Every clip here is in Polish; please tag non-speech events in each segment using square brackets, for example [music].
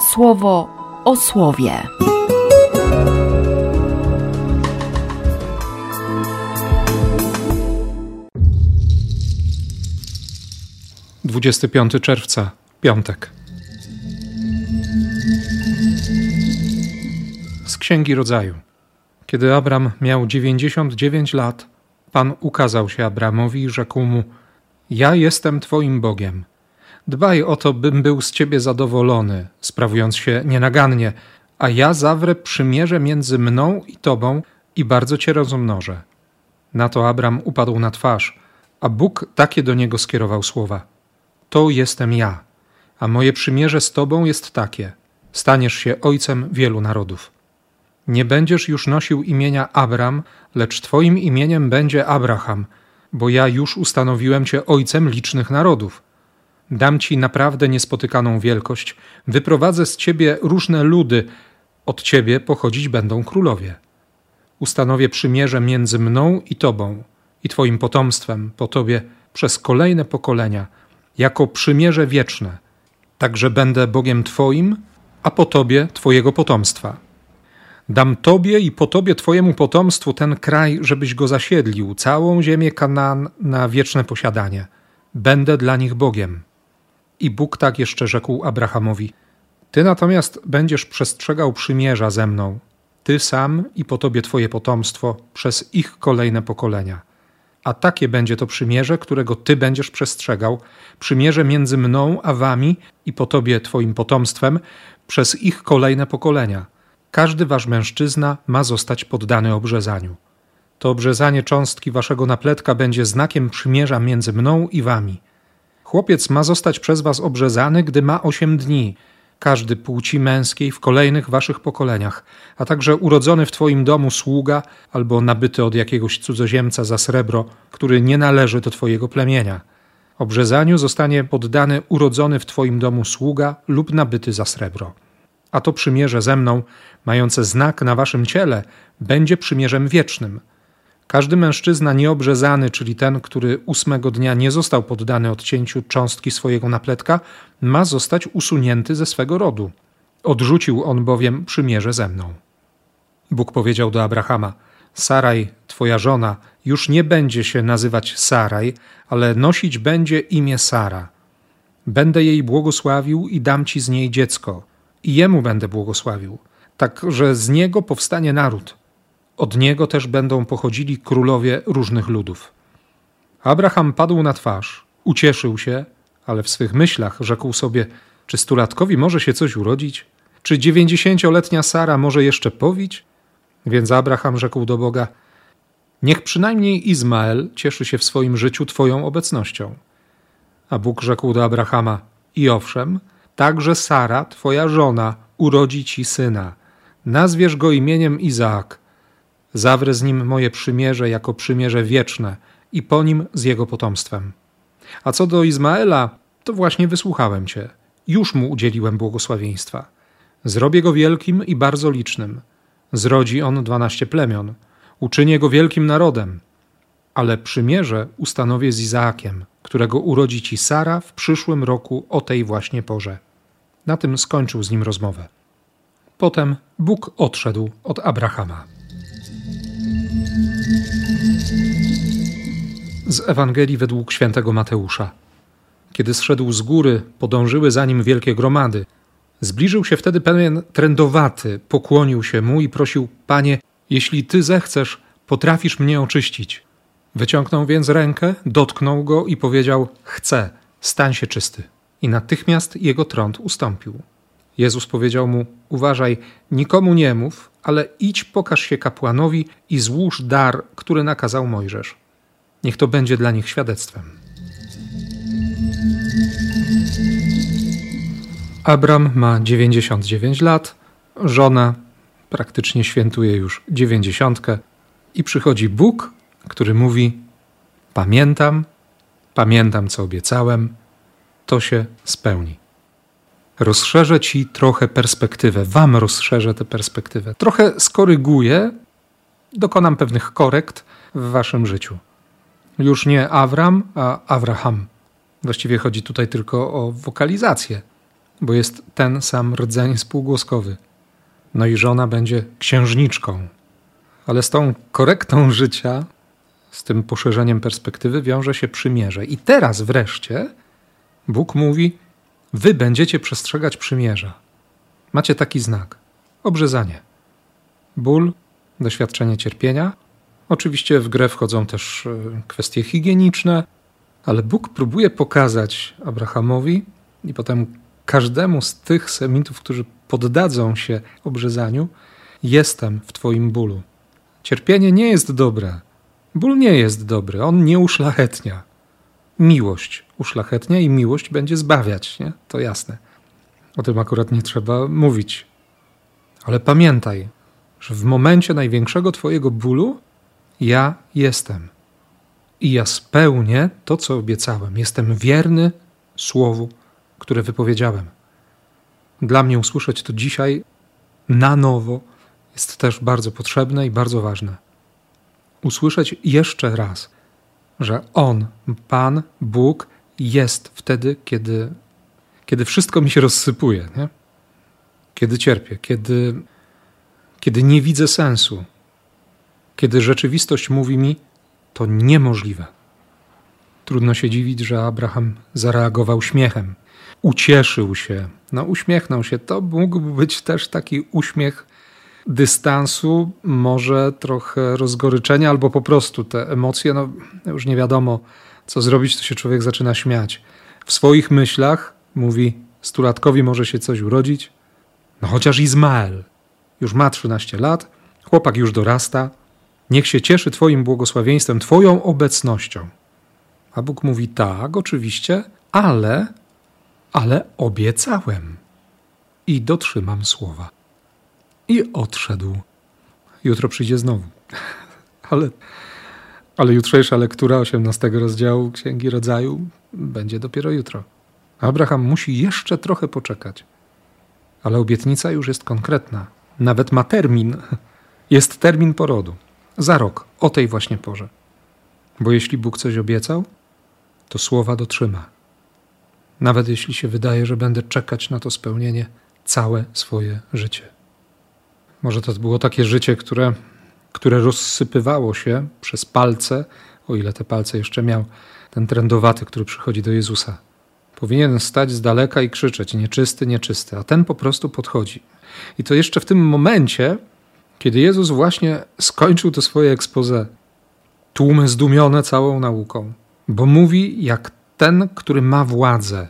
słowo o słowie. Dwudziesty piąty czerwca, piątek. Z Księgi Rodzaju. Kiedy Abram miał dziewięćdziesiąt dziewięć lat, Pan ukazał się Abramowi i rzekł mu: Ja jestem Twoim Bogiem. Dbaj o to, bym był z Ciebie zadowolony, sprawując się nienagannie, a ja zawrę przymierze między mną i Tobą i bardzo Cię rozmnożę. Na to Abram upadł na twarz, a Bóg takie do niego skierował słowa: To jestem ja, a moje przymierze z Tobą jest takie: staniesz się ojcem wielu narodów. Nie będziesz już nosił imienia Abram, lecz Twoim imieniem będzie Abraham, bo ja już ustanowiłem Cię ojcem licznych narodów. Dam Ci naprawdę niespotykaną wielkość, wyprowadzę z Ciebie różne ludy, od Ciebie pochodzić będą królowie. Ustanowię przymierze między mną i Tobą i Twoim potomstwem po Tobie przez kolejne pokolenia, jako przymierze wieczne. Także będę Bogiem Twoim, a po Tobie Twojego potomstwa Dam Tobie i po Tobie Twojemu potomstwu ten kraj, żebyś go zasiedlił, całą ziemię Kanaan na wieczne posiadanie. Będę dla nich Bogiem. I Bóg tak jeszcze rzekł Abrahamowi: Ty natomiast będziesz przestrzegał przymierza ze mną, ty sam i po tobie twoje potomstwo przez ich kolejne pokolenia. A takie będzie to przymierze, którego ty będziesz przestrzegał, przymierze między mną a wami i po tobie twoim potomstwem przez ich kolejne pokolenia każdy wasz mężczyzna ma zostać poddany obrzezaniu. To obrzezanie cząstki waszego napletka będzie znakiem przymierza między mną i wami. Chłopiec ma zostać przez was obrzezany, gdy ma osiem dni, każdy płci męskiej w kolejnych waszych pokoleniach, a także urodzony w twoim domu sługa albo nabyty od jakiegoś cudzoziemca za srebro, który nie należy do twojego plemienia. Obrzezaniu zostanie poddany urodzony w twoim domu sługa lub nabyty za srebro a to przymierze ze mną, mające znak na waszym ciele, będzie przymierzem wiecznym. Każdy mężczyzna nieobrzezany, czyli ten, który ósmego dnia nie został poddany odcięciu cząstki swojego napletka, ma zostać usunięty ze swego rodu. Odrzucił on bowiem przymierze ze mną. Bóg powiedział do Abrahama: Saraj, twoja żona, już nie będzie się nazywać Saraj, ale nosić będzie imię Sara. Będę jej błogosławił i dam ci z niej dziecko i jemu będę błogosławił, tak że z niego powstanie naród. Od niego też będą pochodzili królowie różnych ludów. Abraham padł na twarz, ucieszył się, ale w swych myślach rzekł sobie: Czy stulatkowi może się coś urodzić? Czy dziewięćdziesięcioletnia Sara może jeszcze powić? Więc Abraham rzekł do Boga: Niech przynajmniej Izmael cieszy się w swoim życiu Twoją obecnością. A Bóg rzekł do Abrahama: I owszem, Także Sara, twoja żona, urodzi ci syna. Nazwiesz go imieniem Izaak. Zawrę z nim moje przymierze jako przymierze wieczne i po nim z jego potomstwem. A co do Izmaela, to właśnie wysłuchałem cię. Już mu udzieliłem błogosławieństwa. Zrobię go wielkim i bardzo licznym. Zrodzi on dwanaście plemion. Uczynię go wielkim narodem. Ale przymierze ustanowię z Izaakiem, którego urodzi ci Sara w przyszłym roku o tej właśnie porze. Na tym skończył z nim rozmowę. Potem Bóg odszedł od Abrahama. Z Ewangelii według świętego Mateusza. Kiedy zszedł z góry, podążyły za nim wielkie gromady. Zbliżył się wtedy pewien trędowaty, pokłonił się mu i prosił: Panie, jeśli ty zechcesz, potrafisz mnie oczyścić. Wyciągnął więc rękę, dotknął go i powiedział: Chcę, stań się czysty i natychmiast jego trąd ustąpił. Jezus powiedział mu: Uważaj, nikomu nie mów, ale idź, pokaż się kapłanowi i złóż dar, który nakazał Mojżesz. Niech to będzie dla nich świadectwem. Abram ma 99 lat, żona praktycznie świętuje już dziewięćdziesiątkę i przychodzi Bóg, który mówi: Pamiętam, pamiętam, co obiecałem to się spełni. Rozszerzę ci trochę perspektywę, wam rozszerzę tę perspektywę. Trochę skoryguję, dokonam pewnych korekt w waszym życiu. Już nie Avram, a Abraham. Właściwie chodzi tutaj tylko o wokalizację. bo jest ten sam rdzeń spółgłoskowy. No i żona będzie księżniczką. Ale z tą korektą życia, z tym poszerzeniem perspektywy wiąże się przymierze. I teraz wreszcie Bóg mówi: Wy będziecie przestrzegać przymierza. Macie taki znak obrzezanie. Ból, doświadczenie cierpienia. Oczywiście w grę wchodzą też e, kwestie higieniczne, ale Bóg próbuje pokazać Abrahamowi i potem każdemu z tych semitów, którzy poddadzą się obrzezaniu, jestem w Twoim bólu. Cierpienie nie jest dobre. Ból nie jest dobry, on nie uszlachetnia. Miłość uszlachetnia i miłość będzie zbawiać, nie? To jasne. O tym akurat nie trzeba mówić. Ale pamiętaj, że w momencie największego Twojego bólu ja jestem. I ja spełnię to, co obiecałem. Jestem wierny słowu, które wypowiedziałem. Dla mnie usłyszeć to dzisiaj na nowo jest też bardzo potrzebne i bardzo ważne. Usłyszeć jeszcze raz, że On, Pan, Bóg, jest wtedy, kiedy, kiedy wszystko mi się rozsypuje, nie? kiedy cierpię, kiedy, kiedy nie widzę sensu, kiedy rzeczywistość mówi mi, to niemożliwe. Trudno się dziwić, że Abraham zareagował śmiechem. Ucieszył się, no uśmiechnął się. To mógł być też taki uśmiech dystansu, może trochę rozgoryczenia, albo po prostu te emocje, no już nie wiadomo, co zrobić, to się człowiek zaczyna śmiać. W swoich myślach mówi: Stulatkowi może się coś urodzić. No chociaż Izmael już ma 13 lat, chłopak już dorasta, niech się cieszy Twoim błogosławieństwem, Twoją obecnością. A Bóg mówi: Tak, oczywiście, ale, ale obiecałem i dotrzymam słowa. I odszedł. Jutro przyjdzie znowu. [laughs] ale, ale jutrzejsza lektura 18 rozdziału Księgi Rodzaju będzie dopiero jutro. Abraham musi jeszcze trochę poczekać. Ale obietnica już jest konkretna. Nawet ma termin. Jest termin porodu. Za rok, o tej właśnie porze. Bo jeśli Bóg coś obiecał, to słowa dotrzyma. Nawet jeśli się wydaje, że będę czekać na to spełnienie całe swoje życie. Może to było takie życie, które, które rozsypywało się przez palce, o ile te palce jeszcze miał, ten trendowaty, który przychodzi do Jezusa. Powinien stać z daleka i krzyczeć: nieczysty, nieczysty, a ten po prostu podchodzi. I to jeszcze w tym momencie, kiedy Jezus właśnie skończył to swoje expose, tłumy zdumione całą nauką, bo mówi jak ten, który ma władzę.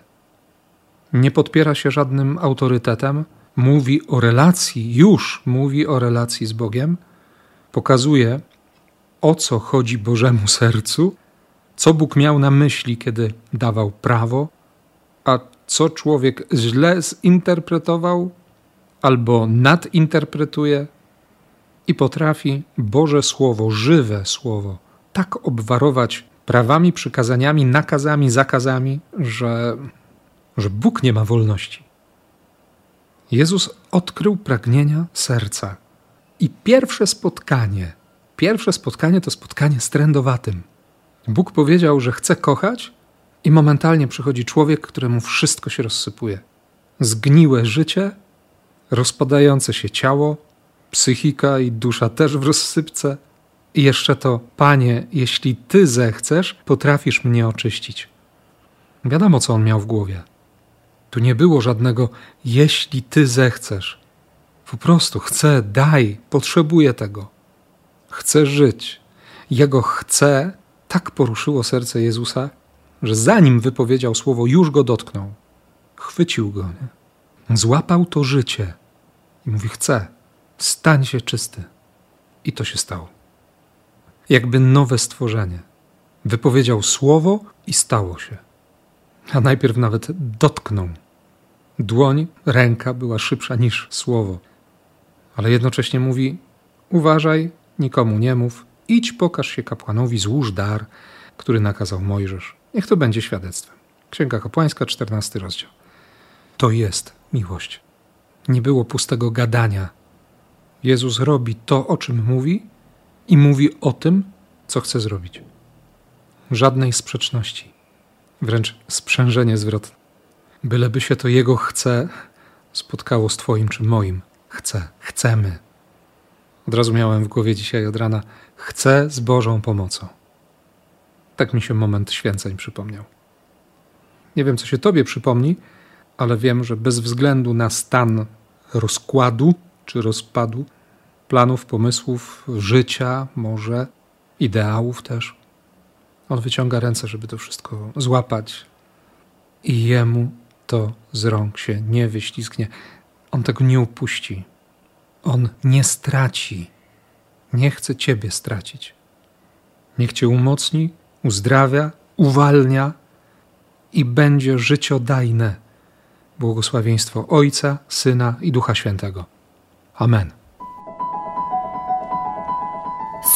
Nie podpiera się żadnym autorytetem, mówi o relacji, już mówi o relacji z Bogiem, pokazuje o co chodzi Bożemu sercu, co Bóg miał na myśli, kiedy dawał prawo, a co człowiek źle zinterpretował albo nadinterpretuje i potrafi Boże Słowo, żywe Słowo, tak obwarować prawami, przykazaniami, nakazami, zakazami, że, że Bóg nie ma wolności. Jezus odkrył pragnienia serca. I pierwsze spotkanie, pierwsze spotkanie to spotkanie z trędowatym. Bóg powiedział, że chce kochać, i momentalnie przychodzi człowiek, któremu wszystko się rozsypuje. Zgniłe życie, rozpadające się ciało, psychika i dusza też w rozsypce. I jeszcze to, Panie, jeśli Ty zechcesz, potrafisz mnie oczyścić. Wiadomo, co on miał w głowie. Tu nie było żadnego, jeśli Ty zechcesz. Po prostu chcę, daj, potrzebuję tego. Chcę żyć. Jego chcę tak poruszyło serce Jezusa, że zanim wypowiedział słowo, już go dotknął. Chwycił go, nie? złapał to życie i mówi: Chcę, stań się czysty. I to się stało. Jakby nowe stworzenie. Wypowiedział słowo i stało się. A najpierw nawet dotknął. Dłoń, ręka była szybsza niż słowo. Ale jednocześnie mówi: Uważaj, nikomu nie mów, idź, pokaż się kapłanowi, złóż dar, który nakazał Mojżesz. Niech to będzie świadectwem. Księga Kapłańska, 14 rozdział. To jest miłość. Nie było pustego gadania. Jezus robi to, o czym mówi i mówi o tym, co chce zrobić. Żadnej sprzeczności, wręcz sprzężenie zwrotne. Byleby się to Jego chce spotkało z Twoim czy moim. Chcę, chcemy. Od razu miałem w głowie dzisiaj od rana: chcę z Bożą pomocą. Tak mi się moment święceń przypomniał. Nie wiem, co się Tobie przypomni, ale wiem, że bez względu na stan rozkładu czy rozpadu, planów, pomysłów, życia, może ideałów też, on wyciąga ręce, żeby to wszystko złapać i jemu to z rąk się nie wyślizgnie. On tego nie upuści. On nie straci. Nie chce Ciebie stracić. Niech Cię umocni, uzdrawia, uwalnia i będzie życiodajne. Błogosławieństwo Ojca, Syna i Ducha Świętego. Amen.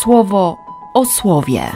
Słowo o słowie.